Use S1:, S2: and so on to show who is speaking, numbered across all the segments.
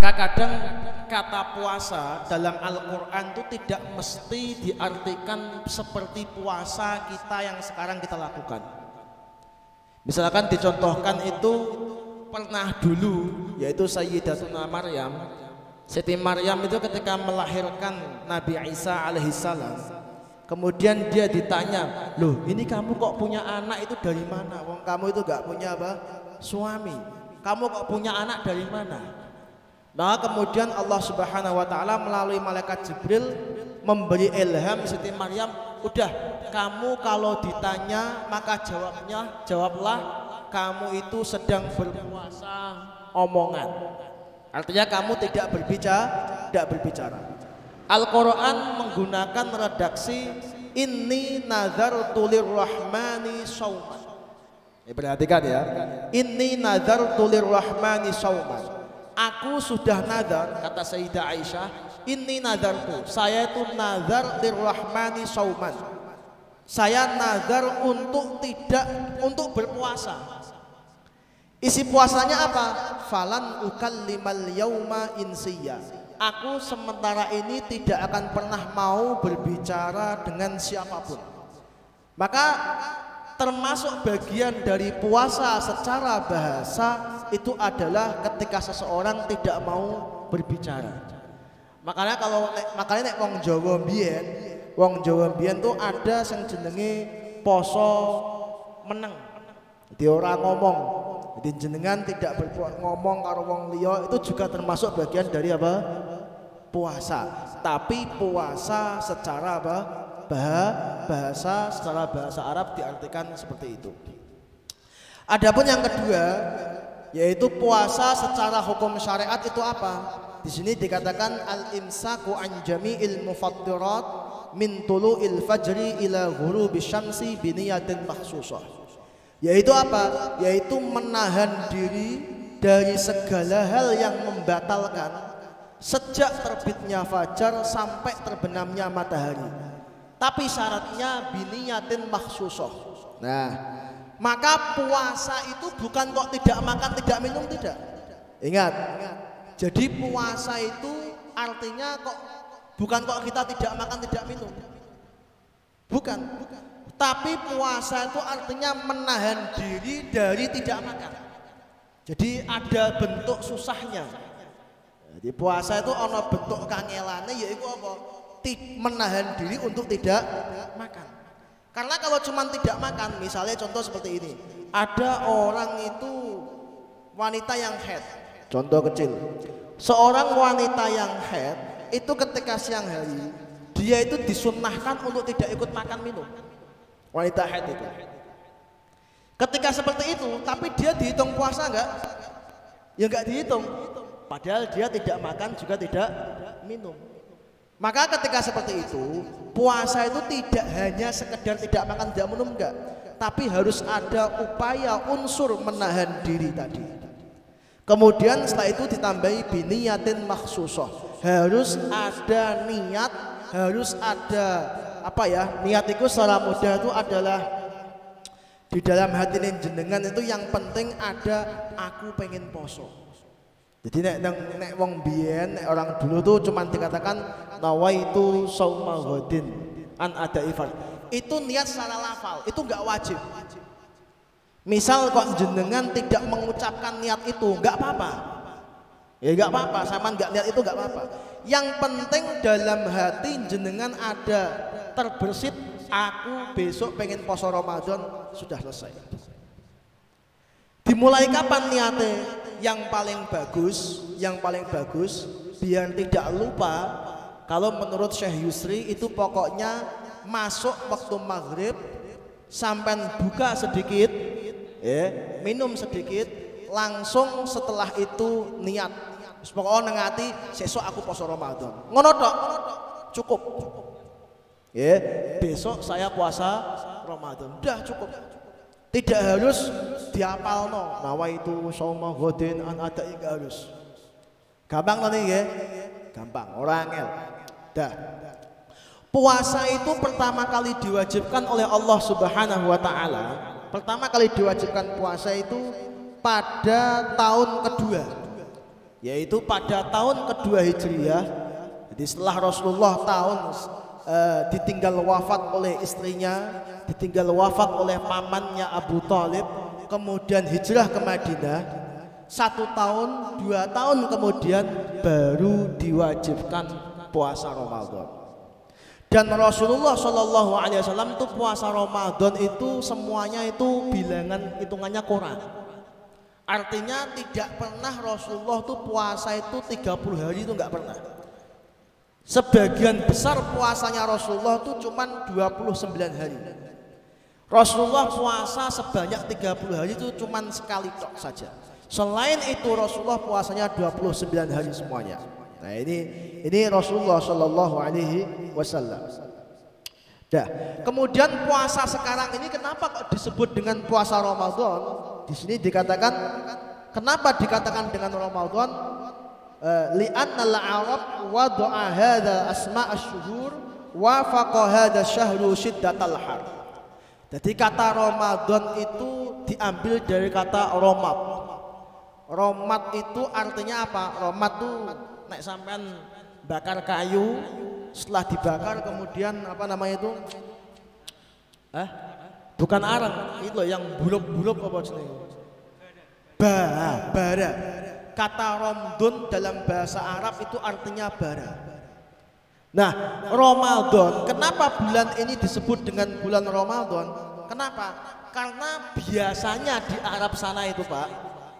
S1: Maka kadang kata puasa dalam Al-Quran itu tidak mesti diartikan seperti puasa kita yang sekarang kita lakukan. Misalkan dicontohkan itu pernah dulu yaitu Sayyidatuna Maryam. Siti Maryam itu ketika melahirkan Nabi Isa alaihissalam kemudian dia ditanya loh ini kamu kok punya anak itu dari mana? Wong kamu itu gak punya apa? Suami. Kamu kok punya anak dari mana Nah kemudian Allah Subhanahu Wa Taala melalui malaikat Jibril memberi ilham Siti Maryam udah kamu kalau ditanya maka jawabnya jawablah kamu itu sedang berpuasa omongan. Artinya kamu tidak berbicara, tidak berbicara. Al-Qur'an menggunakan redaksi ini nazar tulir rahmani sauman. Ya, perhatikan ya. Ini nazar tulir rahmani sauman. Aku sudah nazar kata Sayyidah Aisyah, ini nazarku. Saya itu nazar lirrahmani sauman. Saya nazar untuk tidak untuk berpuasa. Isi puasanya apa? Falan ukallimal yauma insiya. Aku sementara ini tidak akan pernah mau berbicara dengan siapa pun. Maka termasuk bagian dari puasa secara bahasa itu adalah ketika seseorang tidak mau berbicara. Makanya kalau makanya nek wong Jawa mbiyen, wong Jawa mbiyen tuh ada sing jenenge poso meneng. Jadi orang ngomong, jadi jenengan tidak berbuat ngomong karo wong liya itu juga termasuk bagian dari apa? Puasa. Tapi puasa secara apa? Bahasa secara bahasa Arab diartikan seperti itu. Adapun yang kedua yaitu puasa secara hukum syariat itu apa? Di sini dikatakan al-imsaku an jami'il mufattirat min tulu'il fajri ila ghurubi syamsi biniyatin mahsusah yaitu apa? Yaitu menahan diri dari segala hal yang membatalkan sejak terbitnya fajar sampai terbenamnya matahari. Tapi syaratnya biniyatin maksusoh. Nah, maka puasa itu bukan kok tidak makan, tidak minum, tidak. Ingat, jadi puasa itu artinya kok bukan kok kita tidak makan, tidak minum. Bukan, bukan. Tapi puasa itu artinya menahan diri dari tidak makan. Jadi ada bentuk susahnya. Jadi puasa itu ono bentuk kangelane yaitu apa? Menahan diri untuk tidak makan. Karena kalau cuma tidak makan, misalnya contoh seperti ini. Ada orang itu wanita yang head. Contoh kecil. Seorang wanita yang head itu ketika siang hari dia itu disunnahkan untuk tidak ikut makan minum. Wanita haid itu. Ketika seperti itu, tapi dia dihitung puasa enggak? Ya enggak dihitung. Padahal dia tidak makan juga tidak minum. Maka ketika seperti itu, puasa itu tidak hanya sekedar tidak makan tidak minum enggak, tapi harus ada upaya unsur menahan diri tadi. Kemudian setelah itu ditambahi biniyatin maksusoh. Harus ada niat, harus ada apa ya niat itu secara mudah itu adalah di dalam hati jenengan itu yang penting ada aku pengen poso jadi nek nek, nek wong biyen nek orang dulu tuh cuman dikatakan nawaitu sauma ghadin an ada ifar itu niat secara lafal itu enggak wajib misal kok jenengan tidak mengucapkan niat itu enggak apa-apa ya enggak apa-apa sama enggak niat itu enggak apa-apa yang penting dalam hati jenengan ada terbersit aku besok pengen poso Ramadan sudah selesai. Dimulai kapan niatnya? Yang paling bagus, yang paling bagus biar tidak lupa kalau menurut Syekh Yusri itu pokoknya masuk waktu maghrib sampai buka sedikit ya, minum sedikit langsung setelah itu niat pokoknya nengati sesok aku poso Ramadan ngono cukup Ya, besok saya puasa Ramadan. Udah cukup. Tidak harus diapal no. Nawa itu soma godin an ada enggak harus. Gampang nanti ya. Gampang. Orang el. Dah. Puasa itu pertama kali diwajibkan oleh Allah Subhanahu wa taala. Pertama kali diwajibkan puasa itu pada tahun kedua. yaitu pada tahun kedua Hijriah jadi setelah Rasulullah tahun uh, ditinggal wafat oleh istrinya ditinggal wafat oleh pamannya Abu Talib kemudian hijrah ke Madinah. Satu tahun dua tahun kemudian baru diwajibkan puasa Ramadan. Dan Rasulullah Shallallahu Alaihi Wasallam itu puasa Ramadan itu semuanya itu bilangan hitungannya Quran. Artinya tidak pernah Rasulullah itu puasa itu 30 hari itu enggak pernah. Sebagian besar puasanya Rasulullah itu cuma 29 hari. Rasulullah puasa sebanyak 30 hari itu cuma sekali tok saja. Selain itu Rasulullah puasanya 29 hari semuanya. Nah ini ini Rasulullah Shallallahu Alaihi Wasallam. Dah. Kemudian puasa sekarang ini kenapa kok disebut dengan puasa Ramadan? Di sini dikatakan kenapa dikatakan dengan Ramadan? Eh, li'anna al-Arab wada'a hadha asma' asy-syuhur wa faqa hadha syahru har. Jadi kata Ramadan itu diambil dari kata romat. Romat itu artinya apa? Romat itu naik sampean bakar kayu, setelah dibakar kemudian apa namanya itu? Eh? Bukan arang, itu yang buluk-buluk apa jenenge? Ba, bara. Kata Romdon dalam bahasa Arab itu artinya bara. Nah, Ramadan, kenapa bulan ini disebut dengan bulan Ramadan? Kenapa? Karena biasanya di Arab sana itu, Pak,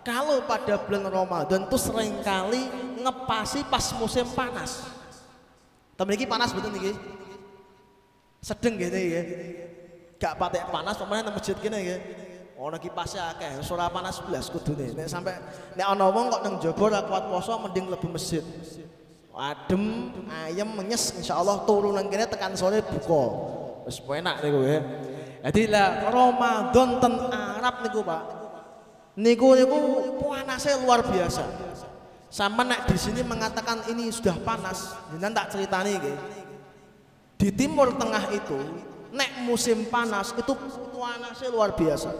S1: kalau pada bulan Ramadan itu sering kali ngepasi pas musim panas. Tapi ini panas betul nih, sedeng gitu ya gak patek panas pemain masjid kene nggih. Ana kipase akeh, ora panas blas kudune. Nek sampe nek ana wong kok nang jaba ora kuat poso mending lebu masjid. Adem, ayam menyes insyaallah turu nang kene tekan sore buka. Wis enak niku ya. Jadi lah Ramadan ten Arab niku Pak. Niku niku panasnya luar biasa. Sama nek di sini mengatakan ini sudah panas, jenengan tak ceritani nggih. Di timur tengah itu nek musim panas itu panasnya luar biasa.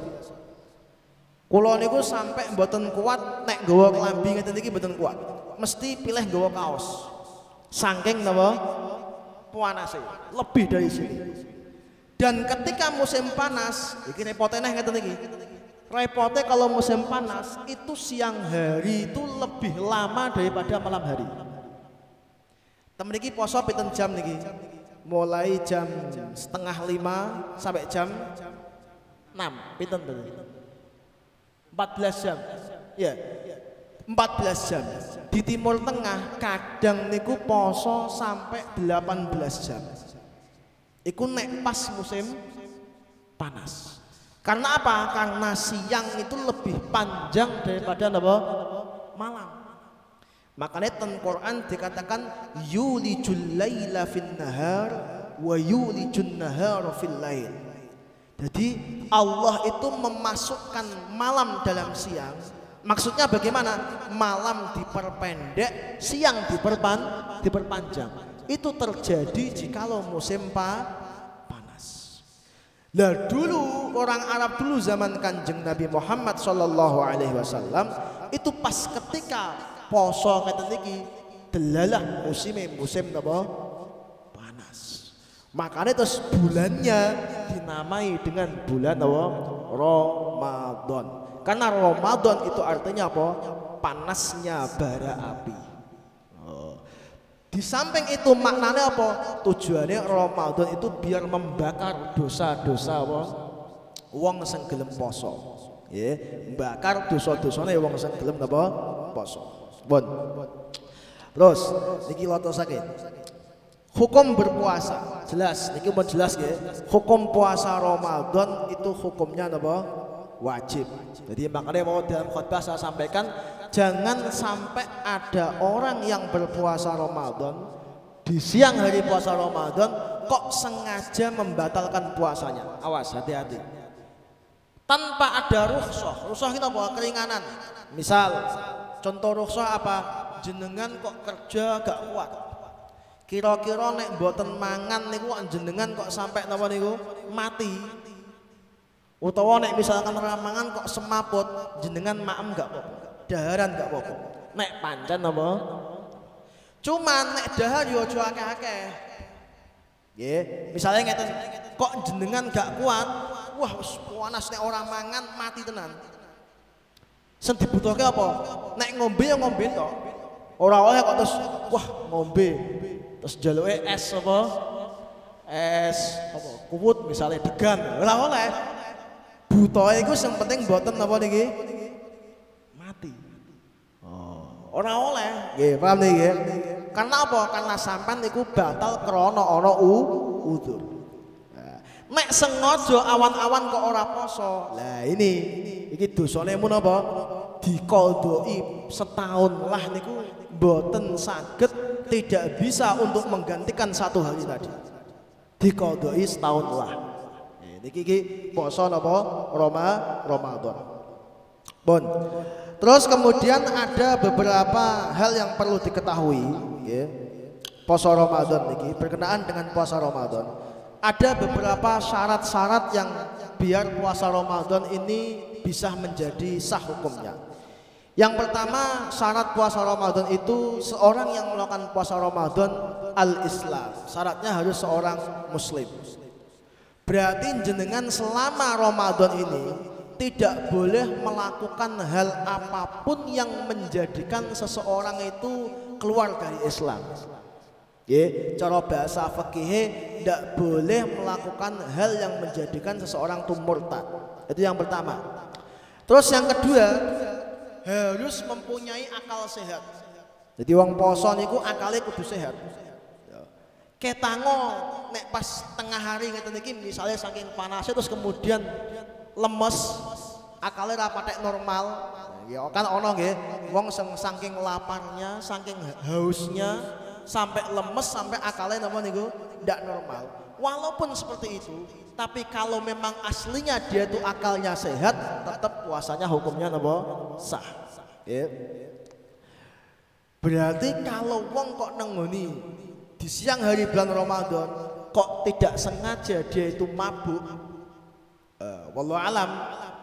S1: Kulo niku sampai mboten kuat nek gawa klambi ngeten iki mboten kuat. Mesti pilih gawa kaos. Saking napa? Panasnya lebih dari sini. Dan ketika musim panas, iki repotnya ngeten iki. Repotnya kalau musim panas itu siang hari itu lebih lama daripada malam hari. Temen iki poso pinten jam niki? Mulai jam setengah lima sampai jam enam. Pinten tuh 14 jam. Ya 14 jam. Di timur tengah kadang niku poso sampai 18 jam. Iku nek pas musim panas. Karena apa? karena siang itu lebih panjang daripada apa? malam Makanya ten Quran dikatakan yulijul laila fin nahar wa yulijun nahar fil lail. Jadi Allah itu memasukkan malam dalam siang. Maksudnya bagaimana? Malam diperpendek, siang diperpan, diperpanjang. Itu terjadi jikalau musim pa, panas. Lah dulu orang Arab dulu zaman Kanjeng Nabi Muhammad Shallallahu alaihi wasallam itu pas ketika poso ngeten iki delalah musimnya musim napa panas. Makanya terus bulannya dinamai dengan bulan apa? Ramadan. Karena Ramadan itu artinya apa? Panasnya bara api. Oh. di samping itu maknanya apa? Tujuannya Ramadan itu biar membakar dosa-dosa apa? Wong sing gelem poso. Ya bakar dosa-dosane wong sing gelem napa poso Bon. Terus niki sakit. Hukum berpuasa jelas niki mau jelas ya. Hukum puasa Ramadan itu hukumnya apa? Wajib. Jadi makanya mau dalam khutbah saya sampaikan jangan sampai ada orang yang berpuasa Ramadan di siang hari puasa Ramadan kok sengaja membatalkan puasanya. Awas hati-hati. Tanpa ada rukhsah. Rukhsah itu apa? Keringanan. Misal Contoh rukhsah apa? Jenengan kok kerja gak kuat. Kira-kira nek mboten mangan niku jenengan kok sampai napa niku mati. Utawa nek misalkan ramangan kok semaput jenengan maem gak apa-apa. Daharan gak apa-apa. nek pancen apa cuman nek dahar yo aja akeh-akeh nggih misalnya ngeten kok jenengan gak kuat wah panas nek orang mangan mati tenan sing dibutuhke apa? Nek ngombe ya ngombe tok ora oleh kok terus wah ngombe. Terus jaluke es apa? Es apa? Kuwut misalnya degan. Ora oleh. Buta iku sing penting mboten apa niki? Mati. Oh ora oleh. Nggih paham niki? Karena apa? Karena sampean niku batal krana ana udzur Nek sengaja awan-awan kok ora poso. Lah ini iki dosane mun apa? Dikodoi setahun lah niku mboten saged tidak bisa untuk menggantikan satu hari tadi. Dikodoi setahun lah. Niki iki poso napa? Roma Ramadan. Bon. Terus kemudian ada beberapa hal yang perlu diketahui. Poso Ramadan niki berkenaan dengan puasa Ramadan ada beberapa syarat-syarat yang biar puasa Ramadan ini bisa menjadi sah hukumnya. Yang pertama syarat puasa Ramadan itu seorang yang melakukan puasa Ramadan al-Islam. Syaratnya harus seorang muslim. Berarti jenengan selama Ramadan ini tidak boleh melakukan hal apa pun yang menjadikan seseorang itu keluar dari Islam. Ya, cara bahasa fikih tidak boleh melakukan hal yang menjadikan seseorang itu murtad. Itu yang pertama. Terus yang kedua, harus mempunyai akal sehat. Jadi wong poso niku akale kudu sehat. Ketango nek pas tengah hari ngeten iki misalnya saking panasnya terus kemudian lemes, akalnya rapatek normal. Ya kan ono nggih, wong saking laparnya, saking hausnya, sampai lemes sampai akalnya nama niku tidak normal. Walaupun seperti itu, tapi kalau memang aslinya dia tuh akalnya sehat, tetap puasanya hukumnya nama sah. Ya. Berarti kalau wong kok nengoni di siang hari bulan Ramadan kok tidak sengaja dia itu mabuk, uh, wallahu alam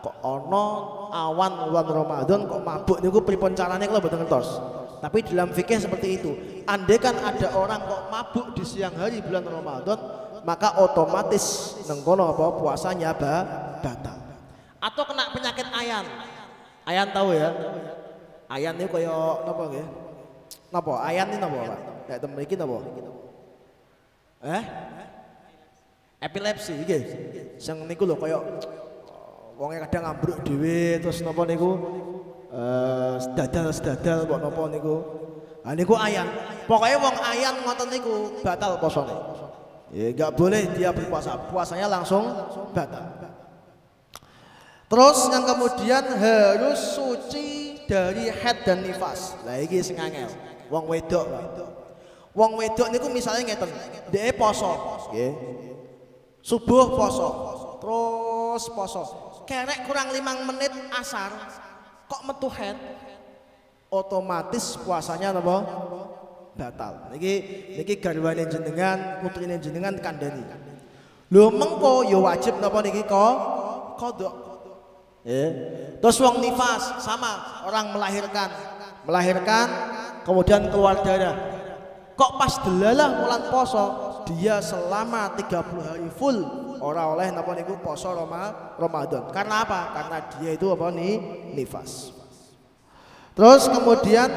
S1: kok ono awan bulan Ramadan kok mabuk niku pripun carane kalau betul ngertos. Tapi dalam fikih seperti itu. Andai kan ada orang kok mabuk di siang hari bulan Ramadan, maka otomatis nengkono apa puasanya ba batal. Atau kena penyakit ayan. Ayan tahu ya? Ayan ini kaya napa nggih? Napa? Ayan ini napa, Pak? Nek temen iki napa? Eh? Epilepsi iki. Sing niku lho kaya wonge kadang ambruk dhewe terus napa niku uh, sedadal sedadal kok nopo niku? Ah niku ayan pokoknya wong ayan ngoten niku batal posone. Ya nggak boleh dia berpuasa. Puasanya langsung batal. Terus yang kemudian harus suci dari head dan nifas. Lah iki sing wong wedok. Wong wedok niku misalnya ngeten dia poso. Nggih subuh poso. Terus poso. Kerek kurang limang menit asar kok metu head? Otomatis puasanya apa? Batal. Niki niki garwane jenengan putrine jenengan kandhani. Lho mengko ya wajib napa niki kok kodok. Ya terus wong nifas sama orang melahirkan. Melahirkan kemudian keluar darah. Kok pas delalah bulan poso dia selama 30 hari full ora oleh napa niku poso Roma, Ramadan. Karena apa? Karena dia itu apa nih? Nifas. Terus kemudian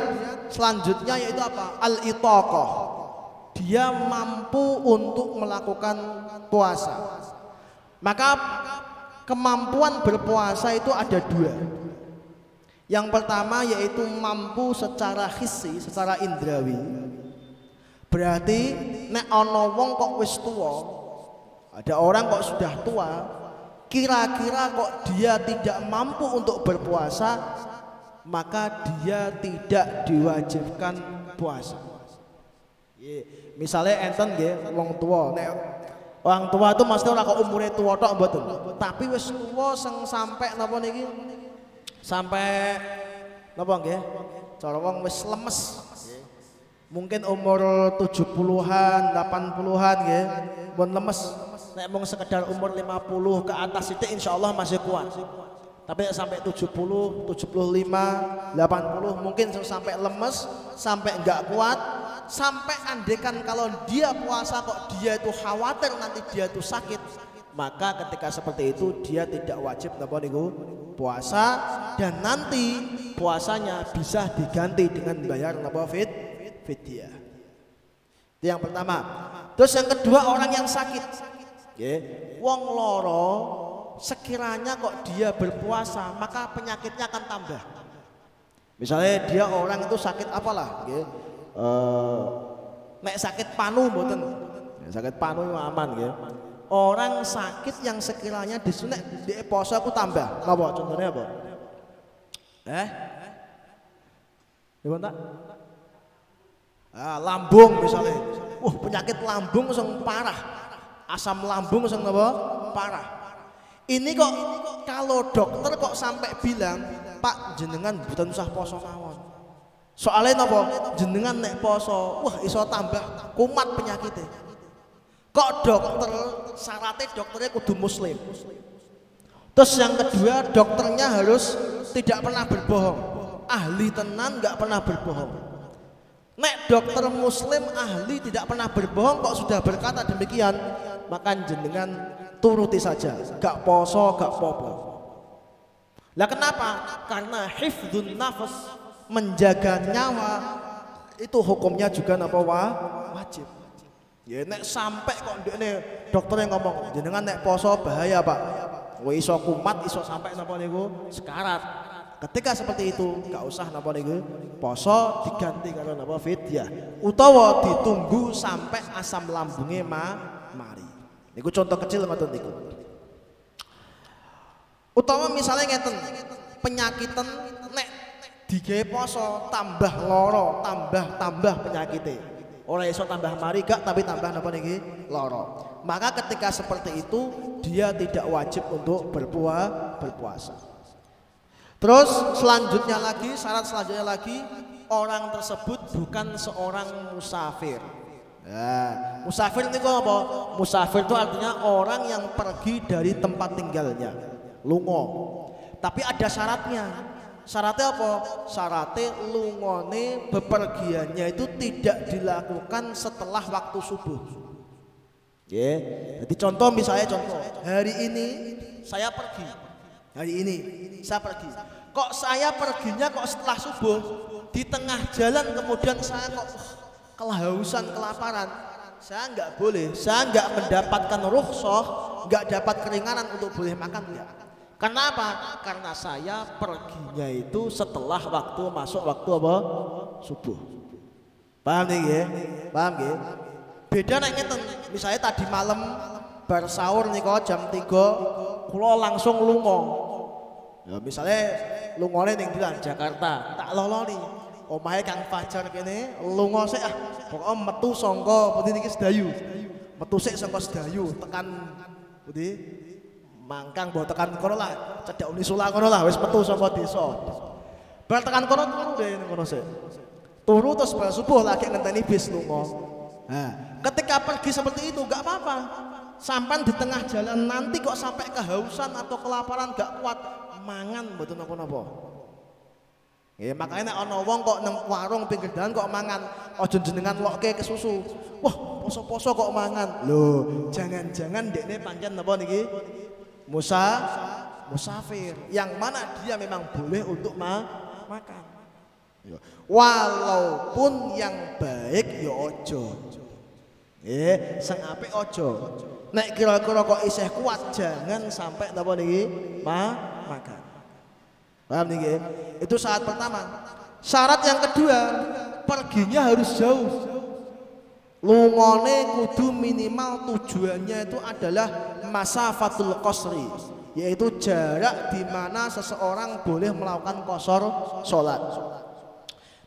S1: selanjutnya yaitu apa? Al-itaqah. Dia mampu untuk melakukan puasa. Maka kemampuan berpuasa itu ada dua. Yang pertama yaitu mampu secara hissi, secara indrawi. Berarti nek ana wong kok wis tuwa, ada orang kok sudah tua, kira-kira kok dia tidak mampu untuk berpuasa, maka dia tidak diwajibkan puasa. Misalnya enten nggih wong tua, orang tua itu mesti ora kok umure tua tok mboten. Tapi wis tua sing sampai napa niki? Sampai napa nggih? Cara wong wis lemes. Mungkin umur 70-an, 80-an nggih, pun lemes nek mung sekedar umur 50 ke atas itu insya Allah masih kuat Tapi sampai 70, 75, 80 mungkin sampai lemes, sampai enggak kuat, sampai andekan kalau dia puasa kok dia itu khawatir nanti dia itu sakit, maka ketika seperti itu dia tidak wajib napa niku puasa dan nanti puasanya bisa diganti dengan bayar napa fit fidyah. Itu yang pertama. Terus yang kedua orang yang sakit. Nggih, wong loro sekiranya kok dia berpuasa maka penyakitnya akan tambah. Misalnya dia orang itu sakit apalah, gitu. Uh, nek sakit panu mboten. Ya, sakit panu itu aman gitu. Orang sakit yang sekiranya disunek di poso aku tambah. Apa contohnya apa? Eh? Gimana tak? Ah, lambung misalnya. Wah, penyakit lambung langsung parah. Asam lambung langsung apa? Parah ini kok kalau dokter kok sampai bilang, Pak jenengan bukan usah poso mawon. Soalnya nopo jenengan nek poso, wah iso tambah kumat penyakitnya. Kok dokter syaratnya dokternya kudu muslim. Terus yang kedua dokternya harus tidak pernah berbohong. Ahli tenan nggak pernah berbohong. Nek dokter muslim ahli tidak pernah berbohong kok sudah berkata demikian, maka jenengan turuti saja. Gak poso gak popo. Lah kenapa? Karena hifdun nafas menjaga nyawa itu hukumnya juga apa wa? wajib. Ya nek sampai kok dokter yang ngomong jenengan nek poso bahaya pak. Wah iso kumat iso sampai napa niku? Sekarat ketika seperti itu gak usah napa niku poso diganti karo napa fidyah utawa ditunggu sampai asam lambungnya ma mari Niku contoh kecil ngoten niku. Utawa misalnya ngeten, penyakitan nek digawe poso tambah loro, tambah tambah penyakitnya. Orang iso tambah mari gak tapi tambah napa niki loro. Maka ketika seperti itu dia tidak wajib untuk berpuasa berpuasa. Terus selanjutnya lagi syarat selanjutnya lagi orang tersebut bukan seorang musafir. Ya, musafir itu apa? Musafir itu artinya orang yang pergi dari tempat tinggalnya, lungo. Tapi ada syaratnya. Syaratnya apa? Syaratnya lungone bepergiannya itu tidak dilakukan setelah waktu subuh. Ya, jadi contoh misalnya contoh hari ini saya pergi, hari ini saya pergi. Kok saya perginya kok setelah subuh di tengah jalan kemudian saya kok kehausan, kelaparan, saya nggak boleh, saya nggak mendapatkan rukhsah, nggak dapat keringanan untuk boleh makan ya. Karena apa? Karena saya perginya itu setelah waktu masuk waktu apa? Subuh. Paham nih ya? Paham ya? Beda ngeten, misalnya tadi malam bar sahur nih kok jam 3 kula langsung lungo. Ya misalnya lungone ning Jakarta, tak loloni omahe Kang Fajar kene lunga sik ah. Pokoke metu sangka pundi niki Sedayu. Metu sik sangka Sedayu tekan pundi Mangkang bawa tekan kono lah, cedek Unisula kono lah wis metu sangka desa. Bar tekan kono turu deh kono sik. Turu terus bar subuh lagi ngenteni bis lunga. Nah, ketika pergi seperti itu gak apa-apa. Sampai di tengah jalan nanti kok sampai kehausan atau kelaparan gak kuat mangan betul nopo-nopo. Ya makanya nek ana wong kok nang warung pinggir dalan kok mangan, aja jenengan lokke ke susu. Wah, poso-poso kok mangan. Loh, jangan-jangan dekne pancen napa niki? Musa musafir yang mana dia memang boleh untuk ma makan. Ya. Walaupun yang baik ya ojo. Eh, sing apik ojo. Nek kira-kira kok isih kuat jangan sampai napa niki? Ma makan. Paham nih Itu saat pertama. Syarat yang kedua, perginya harus jauh. Lungone kudu minimal tujuannya itu adalah masafatul qasri, yaitu jarak di mana seseorang boleh melakukan kosor sholat.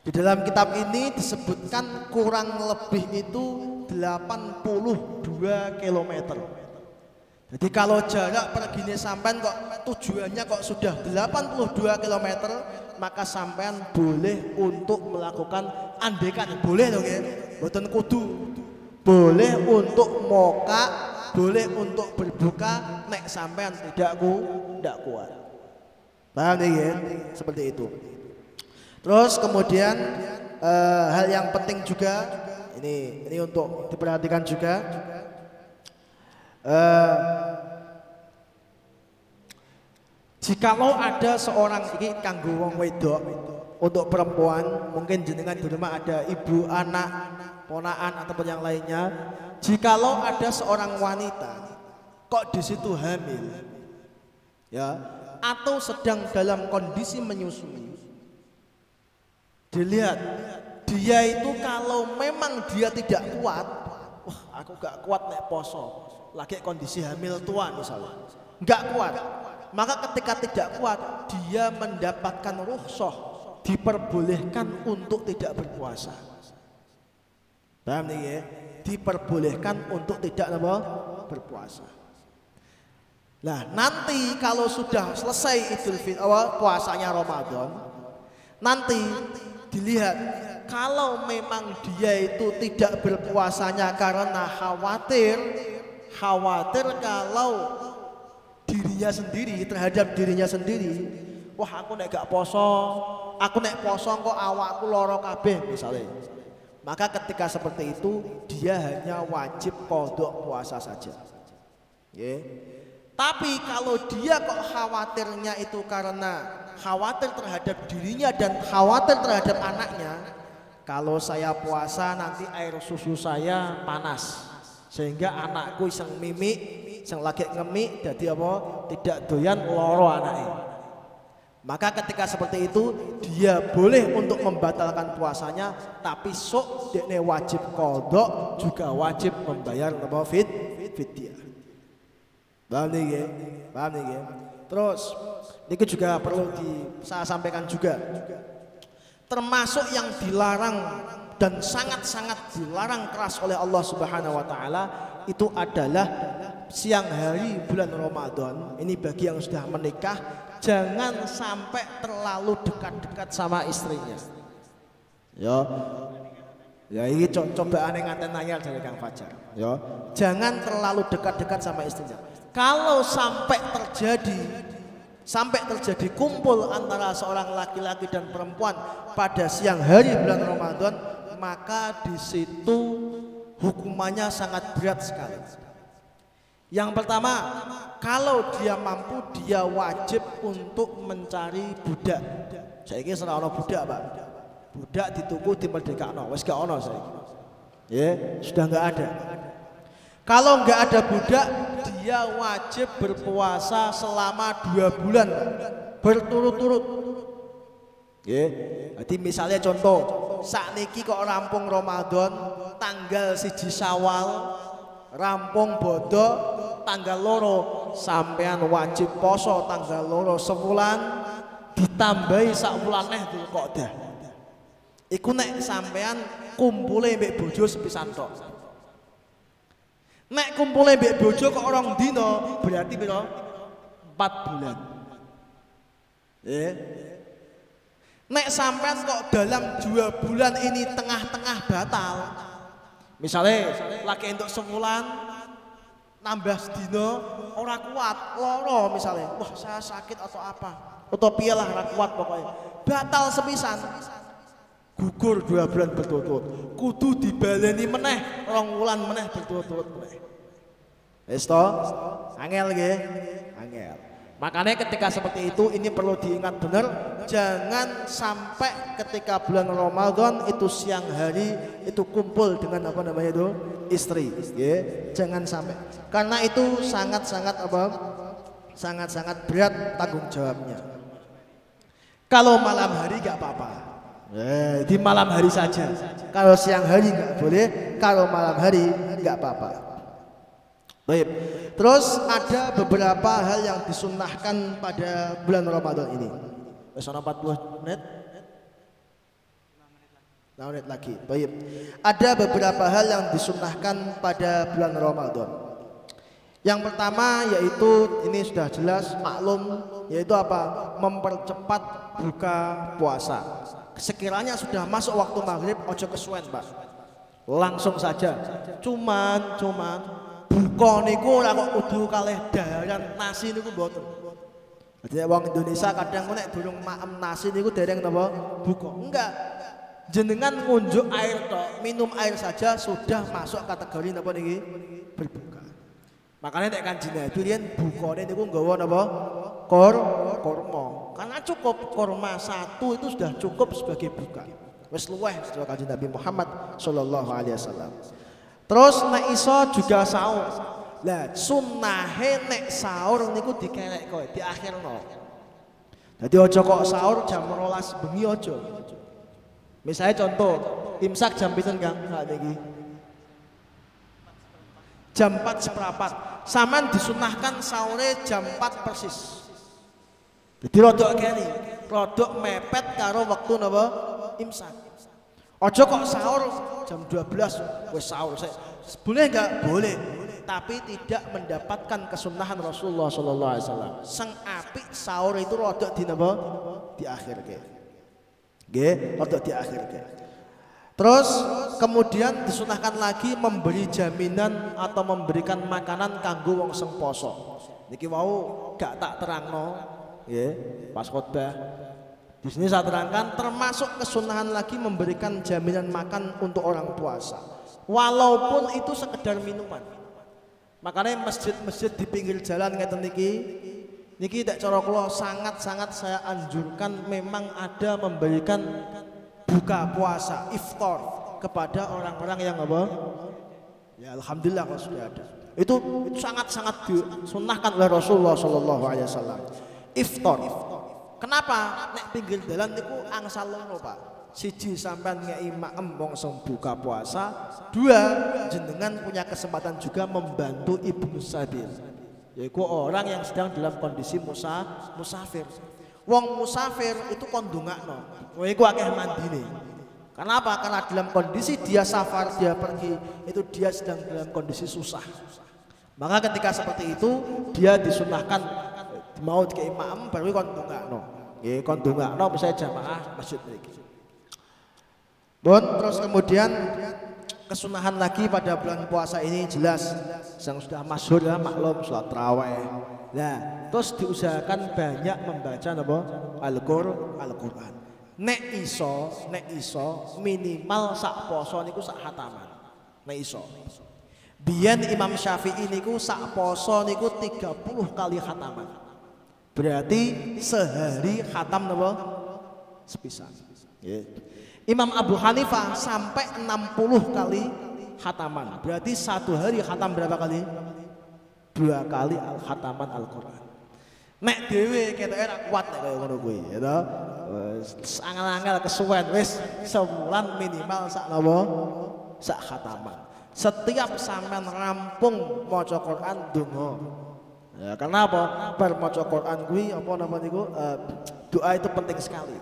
S1: Di dalam kitab ini disebutkan kurang lebih itu 82 kilometer. Jadi kalau jarak perginya sampean kok tujuannya kok sudah 82 km, maka sampean boleh untuk melakukan andekan, boleh dong ya. Boten kudu. Boleh untuk moka, boleh untuk berbuka nek sampean tidak ku tidak kuat. Paham ya? Seperti itu. Terus kemudian uh, hal yang penting juga ini ini untuk diperhatikan juga uh, jikalau ada seorang ini kanggo wong wedok untuk perempuan mungkin jenengan di rumah ada ibu anak ponaan ataupun yang lainnya jikalau ada seorang wanita kok di situ hamil ya atau sedang dalam kondisi menyusui dilihat dia itu kalau memang dia tidak kuat wah aku gak kuat nek poso lagi kondisi hamil tua misalnya. Gak kuat. Maka ketika tidak kuat dia mendapatkan ruhsoh diperbolehkan untuk tidak berpuasa. Paham nih ya? Diperbolehkan untuk tidak apa? Berpuasa. Nah nanti kalau sudah selesai Idul Fitri puasanya Ramadan nanti dilihat kalau memang dia itu tidak berpuasanya karena khawatir khawatir kalau dirinya sendiri terhadap dirinya sendiri wah aku nek gak poso aku nek poso kok awakku loro kabeh misalnya. Maka ketika seperti itu dia hanya wajib kodok puasa saja. Yeah. tapi kalau dia kok khawatirnya itu karena khawatir terhadap dirinya dan khawatir terhadap anaknya kalau saya puasa nanti air susu saya panas sehingga anakku iseng mimik iseng lagi ngemik jadi apa? Tidak doyan loro anaknya maka ketika seperti itu dia boleh untuk membatalkan puasanya tapi sok dekne wajib kodok juga wajib membayar apa? Fit fidyah. Paham nih paham nih terus ini juga perlu di, saya sampaikan juga. Termasuk yang dilarang dan sangat-sangat dilarang keras oleh Allah Subhanahu wa taala itu adalah siang hari bulan Ramadan. Ini bagi yang sudah menikah jangan sampai terlalu dekat-dekat sama istrinya. Ya. Ya ini co coba aneh ngaten nanya dari Kang Fajar. Ya. Jangan terlalu dekat-dekat sama istrinya. Kalau sampai terjadi sampai terjadi kumpul antara seorang laki-laki dan perempuan pada siang hari bulan Ramadan maka di situ hukumannya sangat berat sekali. Yang pertama, kalau dia mampu dia wajib untuk mencari budak. Saya kira serah budak, Pak. Budak dituku di Merdeka no, wes gak ono saya. Ya, sudah nggak ada. Kalau nggak ada budak, dia wajib berpuasa selama dua bulan berturut-turut. Ya, jadi misalnya contoh, saat niki kok rampung Ramadan, tanggal siji Syawal, rampung bodo, tanggal loro, sampean wajib poso tanggal loro sebulan, ditambahi sak bulan neh kok dah. Iku nek sampean kumpule mbek bojo sepisan tok. Nek kumpulnya mbek bojo kok orang dino berarti piro? 4 bulan. Eh. Nek sampean kok dalam dua bulan ini tengah-tengah batal. Misalnya lagi untuk sebulan nambah dino orang kuat loro misalnya wah saya sakit atau apa atau pialah orang kuat pokoknya batal sepisan gugur dua bulan berturut-turut kudu dibaleni meneh rong wulan meneh berturut-turut meneh Wis Angel nggih. Angel. Makanya ketika seperti itu ini perlu diingat benar jangan sampai ketika bulan Ramadan itu siang hari itu kumpul dengan apa namanya itu? Istri ya jangan sampai. Karena itu sangat-sangat apa? Sangat-sangat berat tanggung jawabnya. Kalau malam hari nggak apa-apa. Eh, di malam hari saja. Kalau siang hari nggak boleh kalau malam hari nggak apa-apa Baik. Terus ada beberapa hal yang disunnahkan pada bulan Ramadan ini. Wes 40 menit. 6 menit lagi. Baik. Ada beberapa hal yang disunnahkan pada bulan Ramadan. Yang pertama yaitu ini sudah jelas maklum yaitu apa? Mempercepat buka puasa. Sekiranya sudah masuk waktu maghrib ojo kesuwen, Pak. Langsung saja. Cuman cuman buka niku ora kok kudu kalih dayan nasi niku mboten. Jadi wong Indonesia kadang nek durung maem nasi niku dereng napa buka. Enggak. Jenengan ngunjuk air tok, minum air saja sudah masuk kategori napa niki berbuka. Makanya nek kanjeng Nabi riyen bukane niku nggawa napa? Kor korma. Karena cukup korma satu itu sudah cukup sebagai buka. Wis luweh setelah kanjeng Nabi Muhammad sallallahu alaihi wasallam. Terus nek iso juga sahur. Lah sunnahe nek sahur niku dikelek kowe, diakhirno. Jadi aja kok sahur jam 12 bengi aja. Misalnya contoh, imsak jam pinten Kang saat ini? Jam 4 seperempat. Saman disunahkan sahur jam 4 persis. Jadi rodok kene, rodok mepet karo waktu napa? Imsak. Ojo kok sahur jam 12 wis sahur saya. Boleh enggak? Boleh. Tapi tidak mendapatkan kesunahan Rasulullah sallallahu alaihi wasallam. Seng apik sahur itu rodok di napa? Di akhir ke. Nggih, rodok di akhir ke. Terus kemudian disunahkan lagi memberi jaminan atau memberikan makanan kanggo wong sing poso. Niki wau gak tak terangno, nggih, pas khotbah di sini saya terangkan termasuk kesunahan lagi memberikan jaminan makan untuk orang puasa. Walaupun itu sekedar minuman. Makanya masjid-masjid di pinggir jalan ngeten niki niki tak cara sangat-sangat saya anjurkan memang ada memberikan buka puasa iftar kepada orang-orang yang apa? Ya alhamdulillah kalau sudah ada. Itu sangat-sangat disunahkan oleh Rasulullah sallallahu alaihi wasallam. Iftar. Kenapa? Nek pinggir jalan niku angsal loro, Pak. Siji sampean ngeki maem wong buka puasa, dua jenengan punya kesempatan juga membantu ibu sabil. Yaitu orang yang sedang dalam kondisi musa, musafir. Wong musafir itu kondungakno. Wong iku akeh mandine. Kenapa? Karena dalam kondisi dia safar, dia pergi, itu dia sedang dalam kondisi susah. Maka ketika seperti itu, dia disunahkan mau ke imam baru kon ndongakno. Nggih, kon ndongakno misalnya jamaah masjid mriki. Bon, terus kemudian kesunahan lagi pada bulan puasa ini jelas yang sudah masyhur ya maklum sholat tarawih. Nah, terus diusahakan banyak membaca napa? Al-Qur'an. Al-Qur'an. Nek iso, nek iso minimal sak poso niku sak hataman. Nek iso. Biyen Imam Syafi'i niku sak poso niku 30 kali hataman. Berarti sehari khatam napa? Sepisan. Yeah. Imam Abu Hanifah sampai 60 kali khataman. Berarti satu hari khatam berapa kali? Dua kali al khataman Al-Qur'an. Nek dhewe ketoke ora kuat nek kaya ngono kuwi, ya. Wis angel-angel kesuwen wis sebulan minimal sak napa? Sak khataman. Setiap sampean rampung maca Quran donga. Ya, karena apa? Bar maca Quran kuwi apa namanya niku uh, doa itu penting sekali.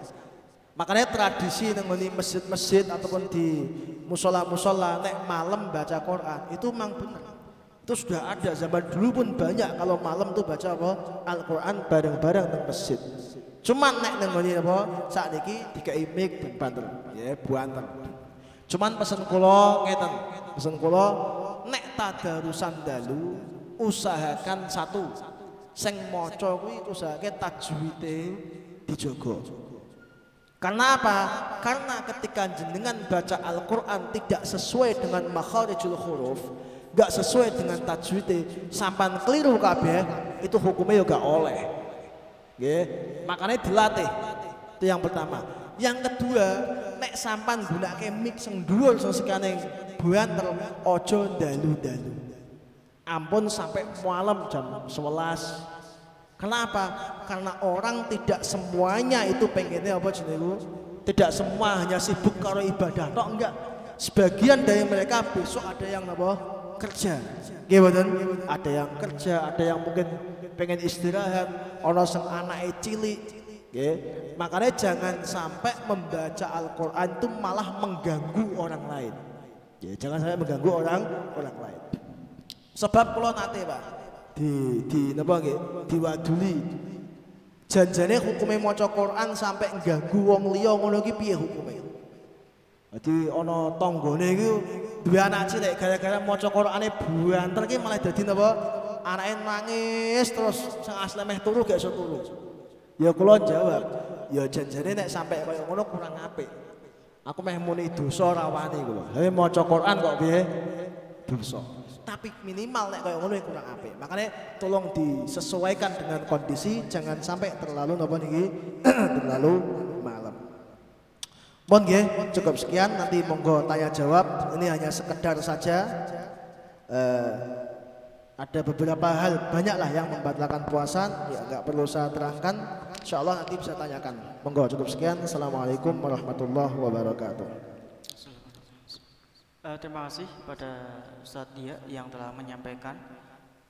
S1: Makanya tradisi nang masjid-masjid ataupun di musola-musola nek malam baca Quran itu memang benar. Itu sudah ada zaman dulu pun banyak kalau malam tuh baca apa? Al-Qur'an bareng-bareng nang masjid. Cuman nek nang apa? Saat iki dikai mic ben banter, ya buanten. Cuman pesen kula ngeten, pesen kula nek tadarusan dalu usahakan satu sing maca kuwi usahake tajwide dijogo. Karena apa? Karena ketika jenengan baca Al-Qur'an tidak sesuai dengan makharijul huruf, gak sesuai dengan tajwid, sampan keliru kabeh, itu hukumnya juga oleh. Nggih, makanya dilatih. Itu yang pertama. Yang kedua, nek sampan gunake mix sing dhuwur sing sekane banter aja dalu-dalu ampun sampai malam jam 11 kenapa? Karena orang tidak semuanya itu pengennya apa jenengku tidak semua hanya sibuk karo ibadah tok enggak? Sebagian dari mereka besok ada yang apa? Kerja. Gimana ada yang kerja ada yang mungkin pengen istirahat. Orang sing anake cilik. Nggih. Makanya jangan sampai membaca Al-Qur'an itu malah mengganggu orang lain. Ya jangan sampai mengganggu orang orang lain Sebab kula nate, Pak. Di di napa nggih? Diwaduli. Janjane hukume maca Quran sampai ganggu wong liya ngono iki piye hukume? Dadi ana tanggane iki duwe anak cilik gara-gara maca Qurane buanter iki malah dadi napa? Anake nangis terus sing asli meh turu gak iso turu. Ya kula jawab, ya janjane nek sampai kaya ngono kurang apik. Aku meh muni dosa ora wani kula. Lah maca Quran kok piye? Dosa. Tapi minimal nek kaya ngono ya kurang apik. Makanya tolong disesuaikan dengan kondisi, jangan sampai terlalu napa niki? Terlalu malam. Mohon nggih, cukup sekian. Nanti monggo tanya jawab. Ini hanya sekedar saja. Eh, ada beberapa hal banyaklah yang membatalkan puasa. Ya nggak perlu saya terangkan. Insya Allah nanti bisa tanyakan. Monggo cukup sekian. Assalamualaikum warahmatullahi wabarakatuh
S2: uh, terima kasih pada Ustadz Dia yang telah menyampaikan.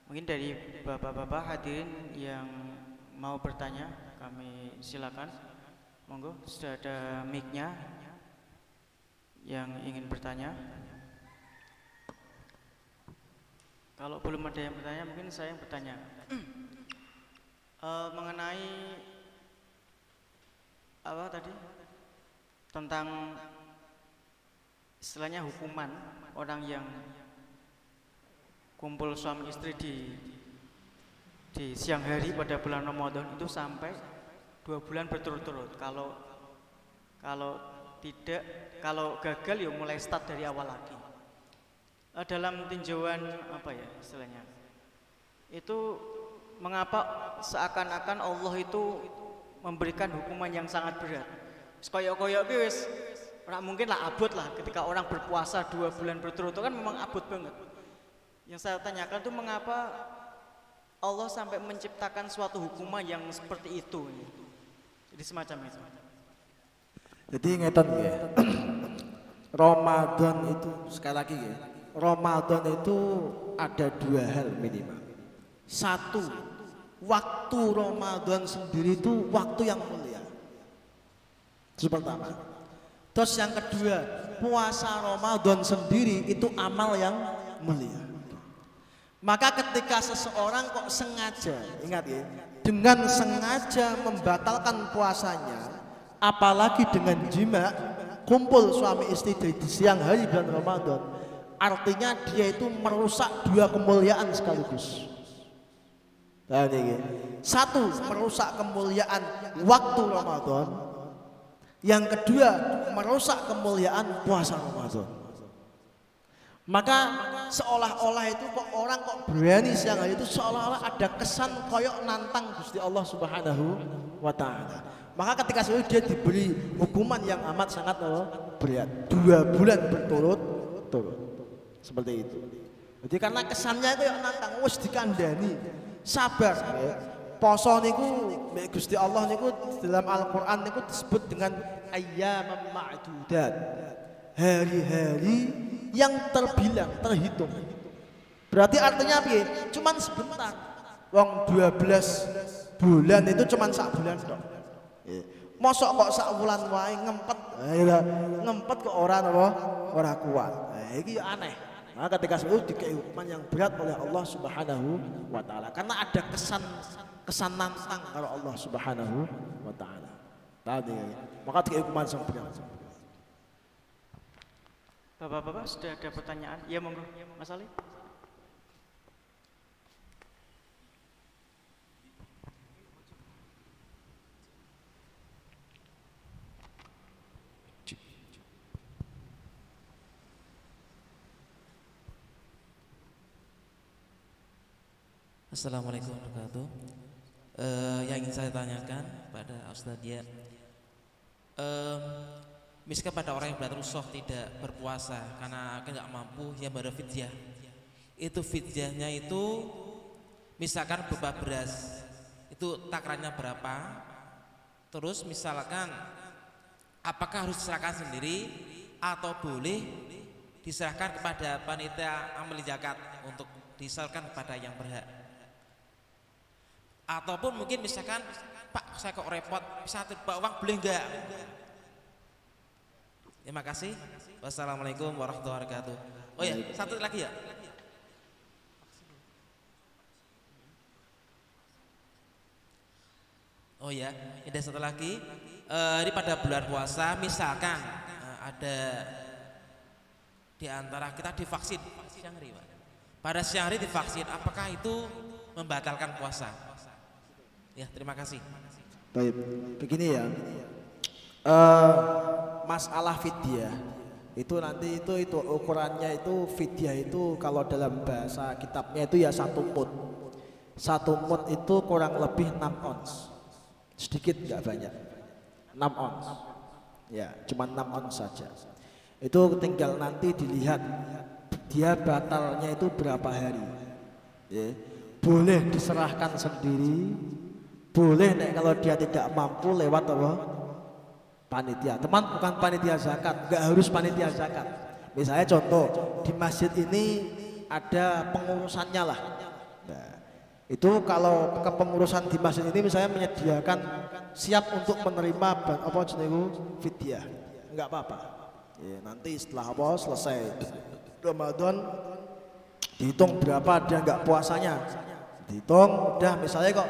S2: Mungkin dari bapak-bapak hadirin yang mau bertanya kami silakan. Monggo sudah ada mic-nya yang ingin bertanya. Kalau belum ada yang bertanya, mungkin saya yang bertanya. Uh, mengenai apa tadi? Tentang istilahnya hukuman orang yang kumpul suami istri di di siang hari pada bulan Ramadan itu sampai dua bulan berturut-turut. Kalau kalau tidak, kalau gagal ya mulai start dari awal lagi uh, dalam tinjauan apa ya istilahnya itu mengapa seakan-akan Allah itu memberikan hukuman yang sangat berat koyok-koyok guys orang mungkin lah abot lah ketika orang berpuasa dua bulan berturut-turut kan memang abot banget yang saya tanyakan itu mengapa Allah sampai menciptakan suatu hukuman yang seperti itu jadi semacam itu
S1: jadi ngeton ya Ramadan itu sekali lagi ya Ramadan itu ada dua hal minimal. Satu, waktu Ramadan sendiri itu waktu yang mulia. Itu pertama. Terus yang kedua, puasa Ramadan sendiri itu amal yang mulia. Maka ketika seseorang kok sengaja, ingat ya, dengan sengaja membatalkan puasanya, apalagi dengan jima, kumpul suami istri di siang hari bulan Ramadan, artinya dia itu merusak dua kemuliaan sekaligus. Ini. Satu, merusak kemuliaan waktu Ramadan. Yang kedua, merusak kemuliaan puasa Ramadan. Maka seolah-olah itu kok orang kok berani siang itu seolah-olah ada kesan koyok nantang Gusti Allah Subhanahu wa taala. Maka ketika dia diberi hukuman yang amat sangat berat, dua bulan berturut-turut. Seperti itu. Jadi karena kesannya itu yang nantang wis dikandani. Sabar. Poso niku Gusti Allah niku dalam Al-Qur'an niku disebut dengan ayyam ma'dudat. Hari-hari yang terbilang, terhitung. Berarti artinya apa? Cuman sebentar. Wong 12 bulan itu cuman sak bulan dong. Mosok kok sak bulan wae ngempet. ngempet kok orang apa? Ora kuat. Nah, iki aneh. Maka ketika itu dikei hukuman yang berat oleh Allah Subhanahu wa taala karena ada kesan kesan nantang kalau Allah Subhanahu wa taala. Tadi maka dikei hukuman berat.
S2: Bapak-bapak sudah ada pertanyaan? Ya monggo, Mas Ali.
S3: Assalamualaikum warahmatullahi wabarakatuh. Uh, yang ingin saya tanyakan pada Ustaz dia, uh, misalkan pada orang yang berat rusuh tidak berpuasa karena nggak mampu, ya baru fidyah. Itu fidyahnya itu misalkan beberapa beras, itu takarannya berapa? Terus misalkan apakah harus diserahkan sendiri atau boleh diserahkan kepada panitia amal zakat untuk disalurkan kepada yang berhak? Ataupun mungkin misalkan Pak saya kok repot bisa bawa uang boleh enggak terima kasih wassalamualaikum warahmatullahi wabarakatuh oh ya satu lagi ya Oh ya, ada satu lagi. Uh, pada bulan puasa, misalkan uh, ada di antara kita divaksin siang hari. Pada siang hari divaksin, apakah itu membatalkan puasa? Ya, terima kasih.
S1: Baik, begini ya. Eh, masalah fidyah itu nanti itu itu ukurannya itu fidyah itu kalau dalam bahasa kitabnya itu ya satu mut. Satu mut itu kurang lebih 6 ons. Sedikit nggak banyak. 6 ons. Ya, cuma 6 ons saja. Itu tinggal nanti dilihat dia batalnya itu berapa hari. Ya. Boleh diserahkan sendiri, boleh nek kalau dia tidak mampu lewat apa? Panitia. Teman bukan panitia zakat, nggak harus panitia zakat. Misalnya contoh di masjid ini ada pengurusannya lah. Nah, itu kalau kepengurusan di masjid ini misalnya menyediakan siap untuk menerima apa jenenge fidyah. Enggak apa-apa. Ya, nanti setelah apa selesai Ramadan dihitung berapa dia nggak puasanya. Dihitung udah misalnya kok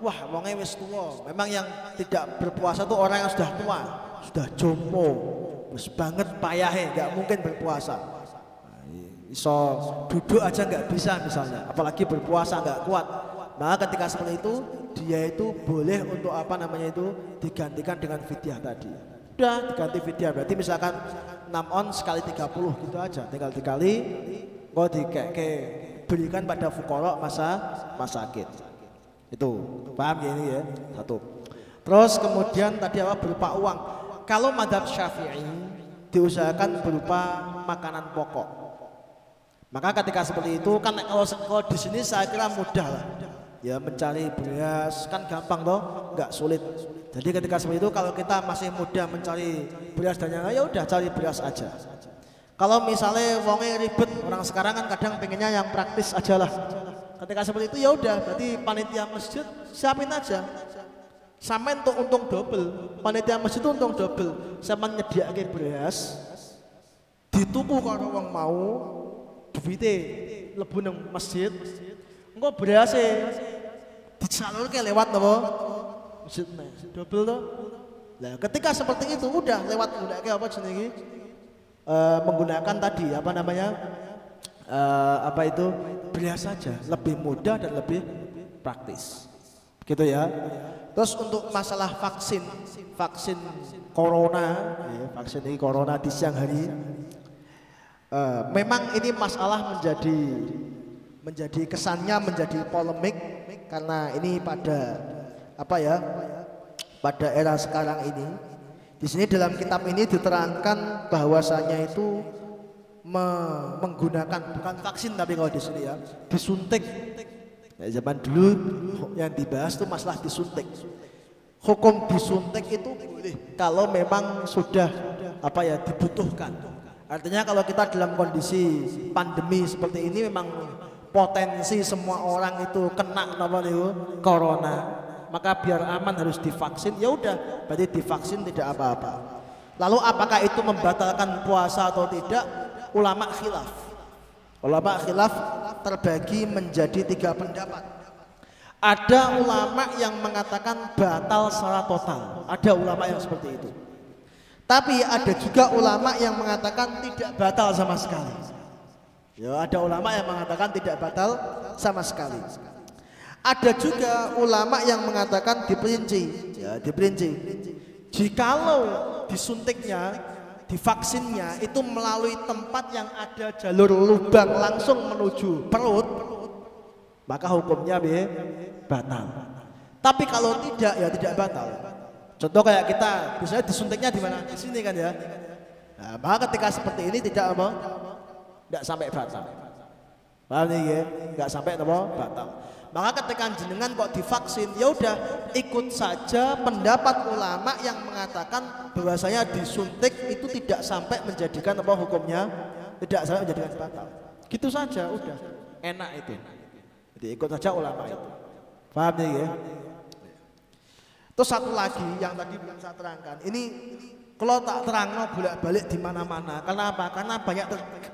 S1: wah wongnya wis tua. Memang yang tidak berpuasa tuh orang yang sudah tua, sudah jompo, wis banget payahe nggak mungkin berpuasa. Nah, iso duduk aja nggak bisa misalnya, apalagi berpuasa nggak kuat. Maka ketika seperti itu dia itu boleh untuk apa namanya itu digantikan dengan fidyah tadi. Udah diganti fidyah berarti misalkan 6 on sekali 30 gitu aja, tinggal dikali kok dikeke berikan pada fukorok masa masakit. Itu paham ya ini ya satu. Terus kemudian tadi apa berupa uang. Kalau madhab syafi'i diusahakan berupa makanan pokok. Maka ketika seperti itu kan kalau, kalau di sini saya kira mudah lah. Ya mencari beras kan gampang toh, nggak sulit. Jadi ketika seperti itu kalau kita masih mudah mencari beras dan yang lain, ya udah cari beras aja. Kalau misalnya wongnya ribet, orang sekarang kan kadang pengennya yang praktis aja lah. Ketika seperti itu ya udah, berarti panitia masjid siapin aja. Sama untuk untung double, panitia masjid itu untung double. Sama nyediake beras, dituku kalau wong mau, duwite lebu nang masjid. Engko berase disalurke lewat napa? Masjid nah, double to. Nah, ketika seperti itu udah lewat nggunakake apa jenenge? Eh, menggunakan tadi apa namanya? Eh, apa itu? Beras saja, lebih mudah dan lebih praktis. Gitu ya. Terus untuk masalah vaksin, vaksin corona, ya, vaksin ini corona di siang hari, Eh, memang ini masalah menjadi menjadi kesannya menjadi polemik karena ini pada apa ya pada era sekarang ini di sini dalam kitab ini diterangkan bahwasanya itu me- menggunakan bukan vaksin tapi kalau di sini ya disuntik Nah, zaman dulu yang dibahas itu masalah disuntik hukum disuntik itu boleh kalau memang sudah apa ya dibutuhkan. Artinya kalau kita dalam kondisi pandemi seperti ini memang potensi semua orang itu kena apa itu corona, maka biar aman harus divaksin. Ya udah, berarti divaksin tidak apa-apa. Lalu apakah itu membatalkan puasa atau tidak? Ulama khilaf. Ulama khilaf terbagi menjadi tiga pendapat. Ada ulama yang mengatakan batal secara total. Ada ulama yang seperti itu. Tapi ada juga ulama yang mengatakan tidak batal sama sekali. Ya, ada ulama yang mengatakan tidak batal sama sekali. Ada juga ulama yang mengatakan diperinci, ya diperinci. Jikalau disuntiknya, divaksinnya itu melalui tempat yang ada jalur lubang langsung menuju perut, maka hukumnya be batal. Tapi kalau tidak ya tidak batal. Contoh kayak kita, misalnya disuntiknya di mana? Di sini kan ya. Nah, maka ketika seperti ini tidak apa? Tidak sampai batal. Paham nih ya? Enggak sampai apa? Batal. Maka ketika jenengan kok divaksin, ya udah ikut saja pendapat ulama yang mengatakan bahwasanya disuntik itu tidak sampai menjadikan apa hukumnya tidak sampai menjadikan batal. Gitu saja udah. Enak itu. Jadi ikut saja ulama itu. Paham nih ya? Terus satu lagi yang tadi belum saya terangkan. Ini kalau tak terang bolak-balik di mana-mana. Karena apa? Karena banyak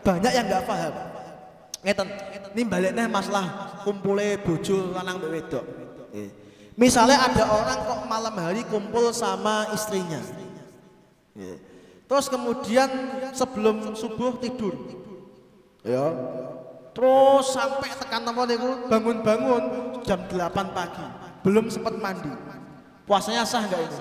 S1: banyak yang nggak paham. Ngeten, baliknya masalah kumpulnya bojo lanang mbek wedok. Misalnya ada orang kok malam hari kumpul sama istrinya. Terus kemudian sebelum subuh tidur. Ya. Terus sampai tekan apa niku bangun-bangun jam 8 pagi. Belum sempat mandi. Puasanya sah nggak ini?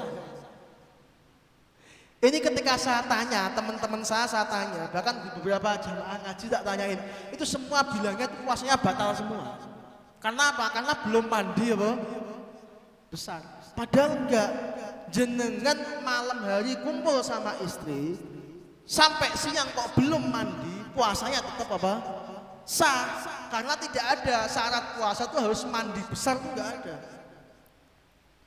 S1: Ini ketika saya tanya, teman-teman saya saya tanya, bahkan beberapa jamaah ngaji tak tanyain, itu semua bilangnya puasanya batal semua. Karena apa? Karena belum mandi apa? Besar. Padahal enggak. Jenengan malam hari kumpul sama istri, sampai siang kok belum mandi, puasanya tetap apa? Sah. Karena tidak ada syarat puasa itu harus mandi besar itu enggak ada.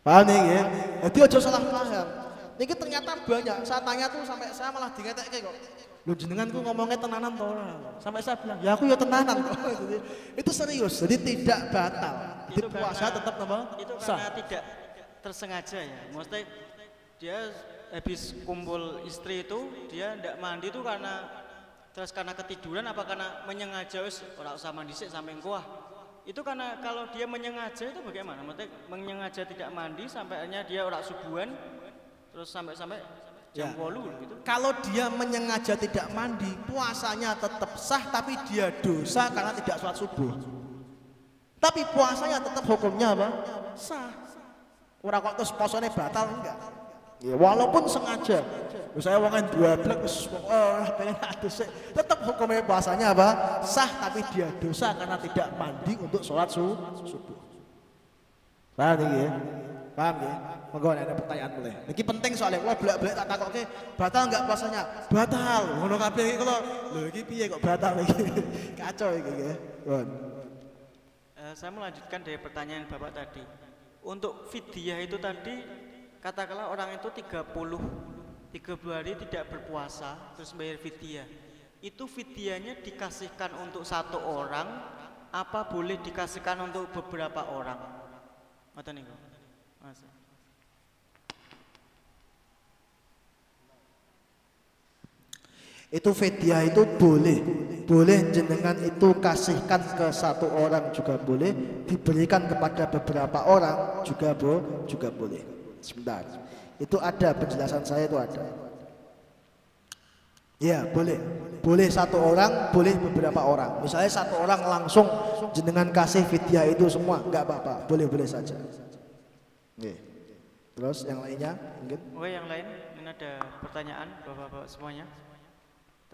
S1: Paham ya? Jadi ojo salah paham. Ini ternyata banyak. Saya tanya tuh sampai saya malah dingetek kok. Lu jenengan tuh ngomongnya tenanan toh Sampai saya bilang, ya aku ya tenanan kok. Itu serius. Jadi tidak batal. Jadi
S2: Itu
S1: puasa
S2: karena-
S1: tetap apa?
S2: itu
S1: Sah.
S2: karena tidak tersengaja ya maksudnya dia habis kumpul istri itu dia tidak mandi itu karena terus karena ketiduran apa karena menyengaja wis ora usah mandi sik sampai kuah itu karena kalau dia menyengaja itu bagaimana maksudnya menyengaja tidak mandi sampai akhirnya dia ora subuhan terus sampai-sampai jam
S1: Ya.
S2: 8 gitu
S1: Kalau dia menyengaja tidak mandi, puasanya tetap sah tapi dia dosa karena tidak sholat subuh. Tapi puasanya tetap hukumnya apa? Sah. Ora kok terus posone batal enggak. Ya, walaupun sengaja. Misalnya wongan dua blek wis pengen adus tetap hukumnya puasanya apa? Sah tapi dia dosa karena tidak mandi untuk sholat su subuh. Paham ya? Paham ya? Monggo ada pertanyaan boleh. Niki penting soalnya kalau belak-belak tak takokke batal enggak puasanya? Batal. Ngono kabeh iki kalau lho iki piye kok batal iki? Kacau iki ya. Bon.
S2: Eh, saya melanjutkan dari pertanyaan Bapak tadi. Untuk fidyah itu tadi katakanlah orang itu 30 30 hari tidak berpuasa terus bayar fidyah. Itu fidyahnya dikasihkan untuk satu orang apa boleh dikasihkan untuk beberapa orang? Ngoten niku. Mas.
S1: Itu fidyah itu boleh. Boleh jenengan itu kasihkan ke satu orang juga boleh, diberikan kepada beberapa orang juga bo, juga boleh. Sebentar. Itu ada penjelasan saya itu ada. Ya boleh, boleh satu orang, boleh beberapa orang. Misalnya satu orang langsung jenengan kasih fidyah itu semua, nggak apa-apa, boleh boleh saja. Oke. Terus yang lainnya mungkin?
S2: Oke, yang lain ini ada pertanyaan Bapak-bapak semuanya.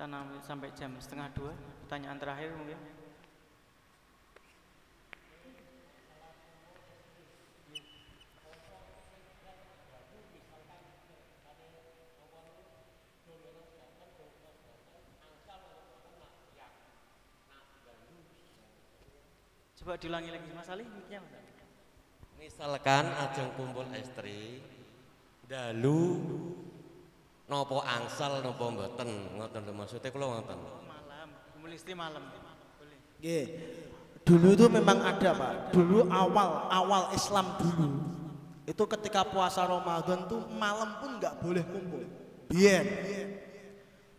S2: Kita sampai jam setengah dua. Pertanyaan terakhir mungkin. Coba diulangi lagi Mas Ali, Mas Ali.
S4: Misalkan ajeng kumpul istri, dalu nopo angsal nopo mboten ngoten lho maksudnya kula ngoten.
S2: Malam, kumpul istri malam. Boleh.
S1: Oke. Dulu itu memang ada pak. Dulu awal awal Islam dulu itu ketika puasa Ramadan tuh malam pun nggak boleh kumpul. Biar.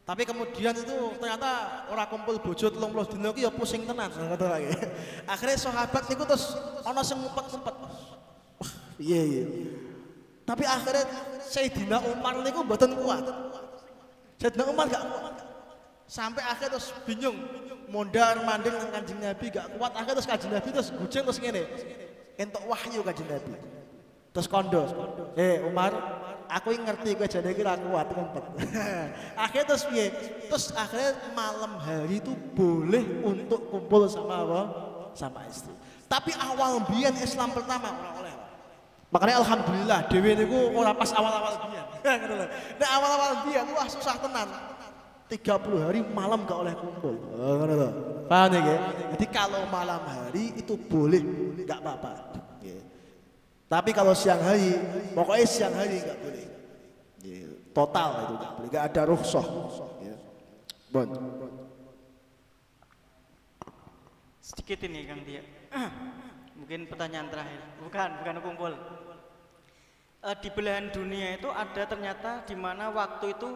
S1: Tapi kemudian itu ternyata orang kumpul bojo telung puluh dino ya pusing tenan ngono lagi. Akhirnya sahabat niku terus ana sing ngumpet-ngumpet. Wah, iya iya. Tapi akhirnya Sayyidina Umar niku mboten kuat. Sayyidina Umar gak kuat. Sampai akhirnya terus bingung, mondar mandir dengan kanjeng Nabi gak kuat. Akhirnya terus kanjeng Nabi terus guceng terus ngene. Entuk wahyu kanjeng Nabi. Terus kondo, eh Umar, aku yang ngerti gue jadi kira kuat ngumpet. akhirnya terus piye? Terus akhirnya malam hari itu boleh untuk kumpul sama apa? Sama istri. Tapi awal biyen Islam pertama. Makanya alhamdulillah Dewi niku ora pas awal-awal. Ngono lho. Nek awal-awal biyen wah susah tenan. 30 hari malam gak oleh kumpul. Oh. Paham ya? Jadi kalau malam hari itu boleh, gak apa-apa. Tapi kalau siang hari, pokoknya siang hari gak boleh. Total itu gak boleh, gak ada rukhsah. Bon.
S2: Sedikit ini Kang Tia. Mungkin pertanyaan terakhir. Bukan, bukan kumpul. Eh, di belahan dunia itu ada ternyata di mana waktu itu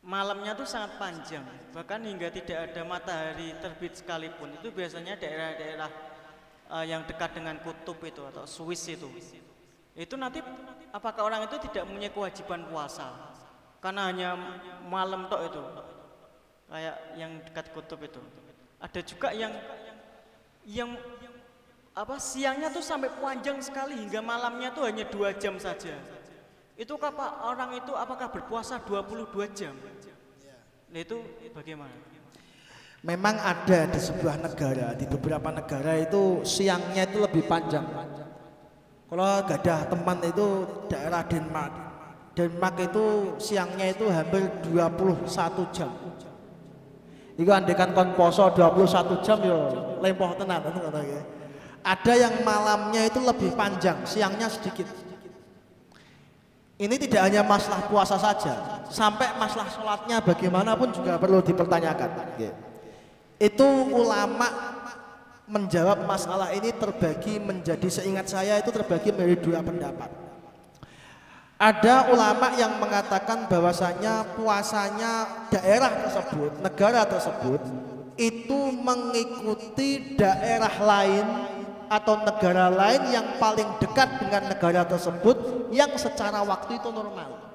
S2: malamnya tuh sangat panjang. Bahkan hingga tidak ada matahari terbit sekalipun. Itu biasanya daerah-daerah eh, yang dekat dengan kutub itu atau Swiss itu. Itu nanti apakah orang itu tidak mempunyai kewajiban puasa? Karena hanya malam tok itu. Kayak yang dekat kutub itu. Ada juga yang yang apa siangnya tuh sampai panjang sekali hingga malamnya tuh hanya dua jam saja. Itu apa orang itu apakah berpuasa 22 jam? Nah itu bagaimana?
S1: Memang ada di sebuah negara, di beberapa negara itu siangnya itu lebih panjang. Kalau gak ada teman itu daerah Denmark. Denmark itu siangnya itu hampir 21 jam. Iku andekan kon poso 21 jam yo lempoh tenan ngono ya. Ada yang malamnya itu lebih panjang, siangnya sedikit. Ini tidak hanya masalah puasa saja, sampai masalah sholatnya bagaimanapun juga perlu dipertanyakan. Itu ulama menjawab masalah ini terbagi menjadi seingat saya itu terbagi menjadi dua pendapat. Ada ulama yang mengatakan bahwasanya puasanya daerah tersebut, negara tersebut itu mengikuti daerah lain atau negara lain yang paling dekat dengan negara tersebut yang secara waktu itu normal.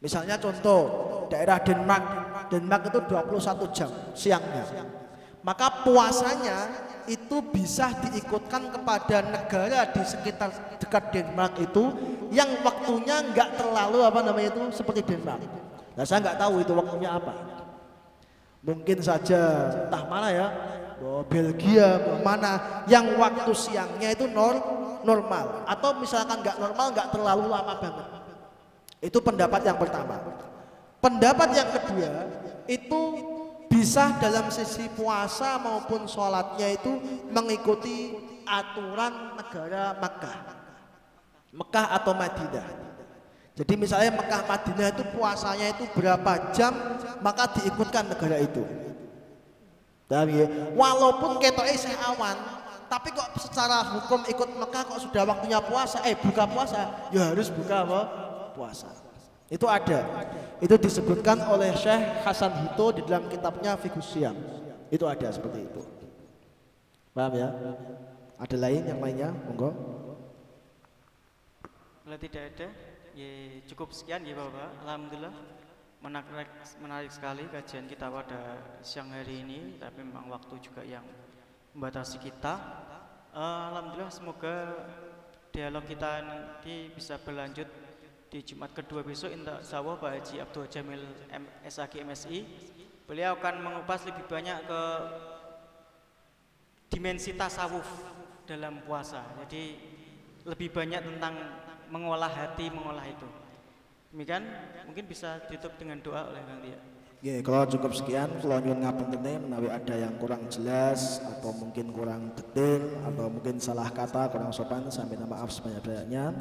S1: Misalnya contoh daerah Denmark, Denmark itu 21 jam siangnya. Maka puasanya itu bisa diikutkan kepada negara di sekitar dekat Denmark itu yang waktunya nggak terlalu apa namanya itu seperti Denmark. Nah saya nggak tahu itu waktunya apa. Mungkin saja entah mana ya, oh, Belgia mana yang waktu siangnya itu nor normal atau misalkan nggak normal nggak terlalu lama banget. Itu pendapat yang pertama. Pendapat yang kedua itu bisa dalam sisi puasa maupun sholatnya itu mengikuti aturan negara Mekah. Mekah atau Madinah. Jadi misalnya Mekah Madinah itu puasanya itu berapa jam maka diikutkan negara itu. Tapi ya, walaupun ketok isih awan, tapi kok secara hukum ikut Mekah kok sudah waktunya puasa, eh buka puasa, ya harus buka apa? Puasa. Itu ada. Itu disebutkan oleh Syekh Hasan Hito di dalam kitabnya Fikus Siam. Itu ada seperti itu. Paham ya? Ada lain yang lainnya? Monggo.
S2: Kalau tidak ada, ya cukup sekian ya Bapak. Alhamdulillah menarik, menarik sekali kajian kita pada siang hari ini, tapi memang waktu juga yang membatasi kita. Eh, Alhamdulillah semoga dialog kita nanti bisa berlanjut di Jumat kedua besok insya Allah Pak Haji Abdul Jamil SAG MSI beliau akan mengupas lebih banyak ke dimensi tasawuf dalam puasa jadi lebih banyak tentang mengolah hati mengolah itu demikian mungkin bisa ditutup dengan doa oleh Kang Tia
S1: Ya, kalau cukup sekian, kalau nyuwun ngapunten menawi ada yang kurang jelas atau mungkin kurang detail atau mungkin salah kata, kurang sopan, sampai maaf sebanyak-banyaknya.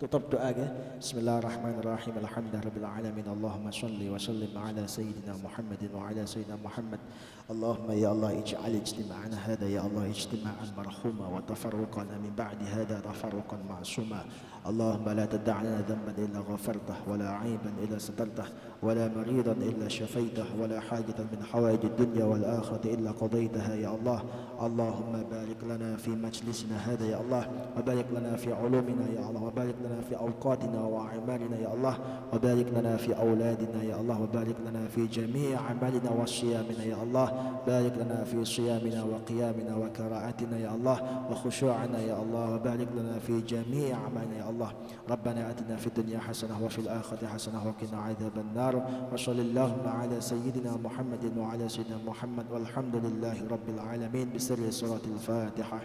S1: Tutup doa ya. Bismillahirrahmanirrahim. Alhamdulillahirabbil alamin. Allahumma shalli wa sallim ala sayyidina Muhammadin wa ala sayyidina Muhammad. Allahumma ya Allah ij'al ijtima'ana hada ya Allah ijtima'an marhuma wa tafarruqana min ba'di hada tafarruqan ma'suma. اللهم لا تدع لنا ذنبا إلا غفرته ولا عيبا إلا سترته ولا مريضا إلا شفيته ولا حاجة من حوائج الدنيا والآخرة إلا قضيتها يا الله. اللهم بارك لنا في مجلسنا هذا يا الله وبارك لنا في علومنا يا الله وبارك لنا في أوقاتنا وأعمالنا يا الله وبارك لنا في أولادنا يا الله وبارك لنا في جميع أعمالنا وصيامنا يا الله بارك لنا في صيامنا وقيامنا وكراءتنا يا الله وخشوعنا يا الله وبارك لنا في جميع أعمالنا يا الله ربنا آتنا في الدنيا حسنة وفي الآخرة حسنة وقنا عذاب النار. وصل اللهم على سيدنا محمد وعلى سيدنا محمد. والحمد لله رب العالمين. بسر سورة الفاتحة.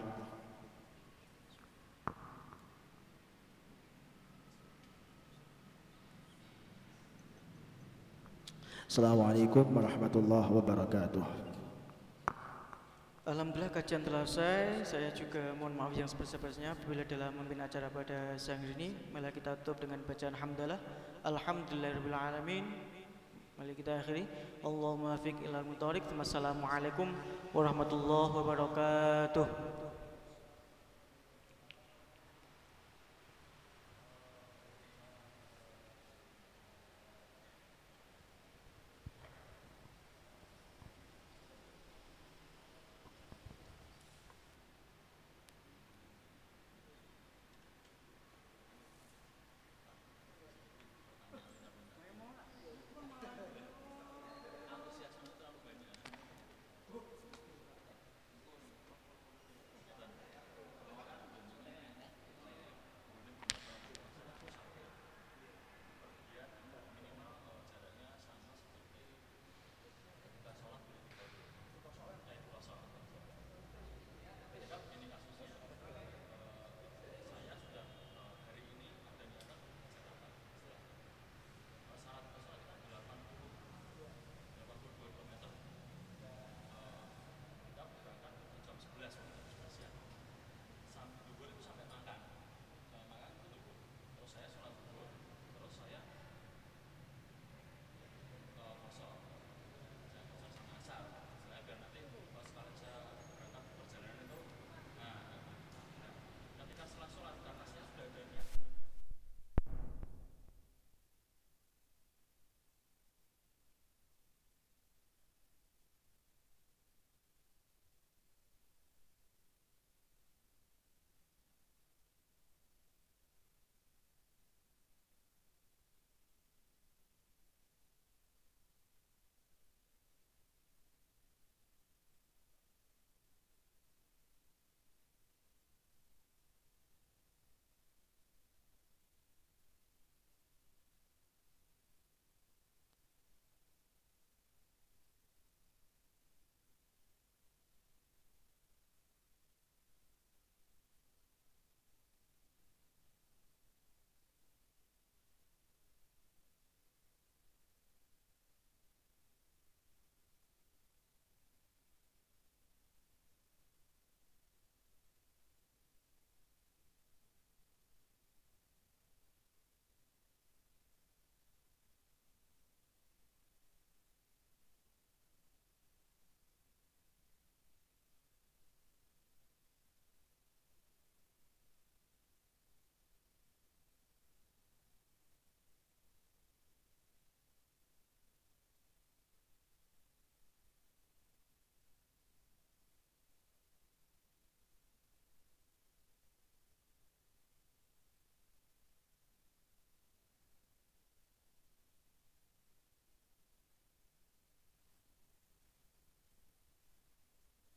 S1: Assalamualaikum warahmatullahi wabarakatuh.
S2: Alhamdulillah kajian telah selesai. Saya juga mohon maaf yang sebesar-besarnya apabila dalam memimpin acara pada siang hari ini. Mari kita tutup dengan bacaan hamdalah. Alhamdulillahirabbil alamin. Mari kita akhiri. Allahumma fiq ilal mutarik. Wassalamualaikum warahmatullahi wabarakatuh.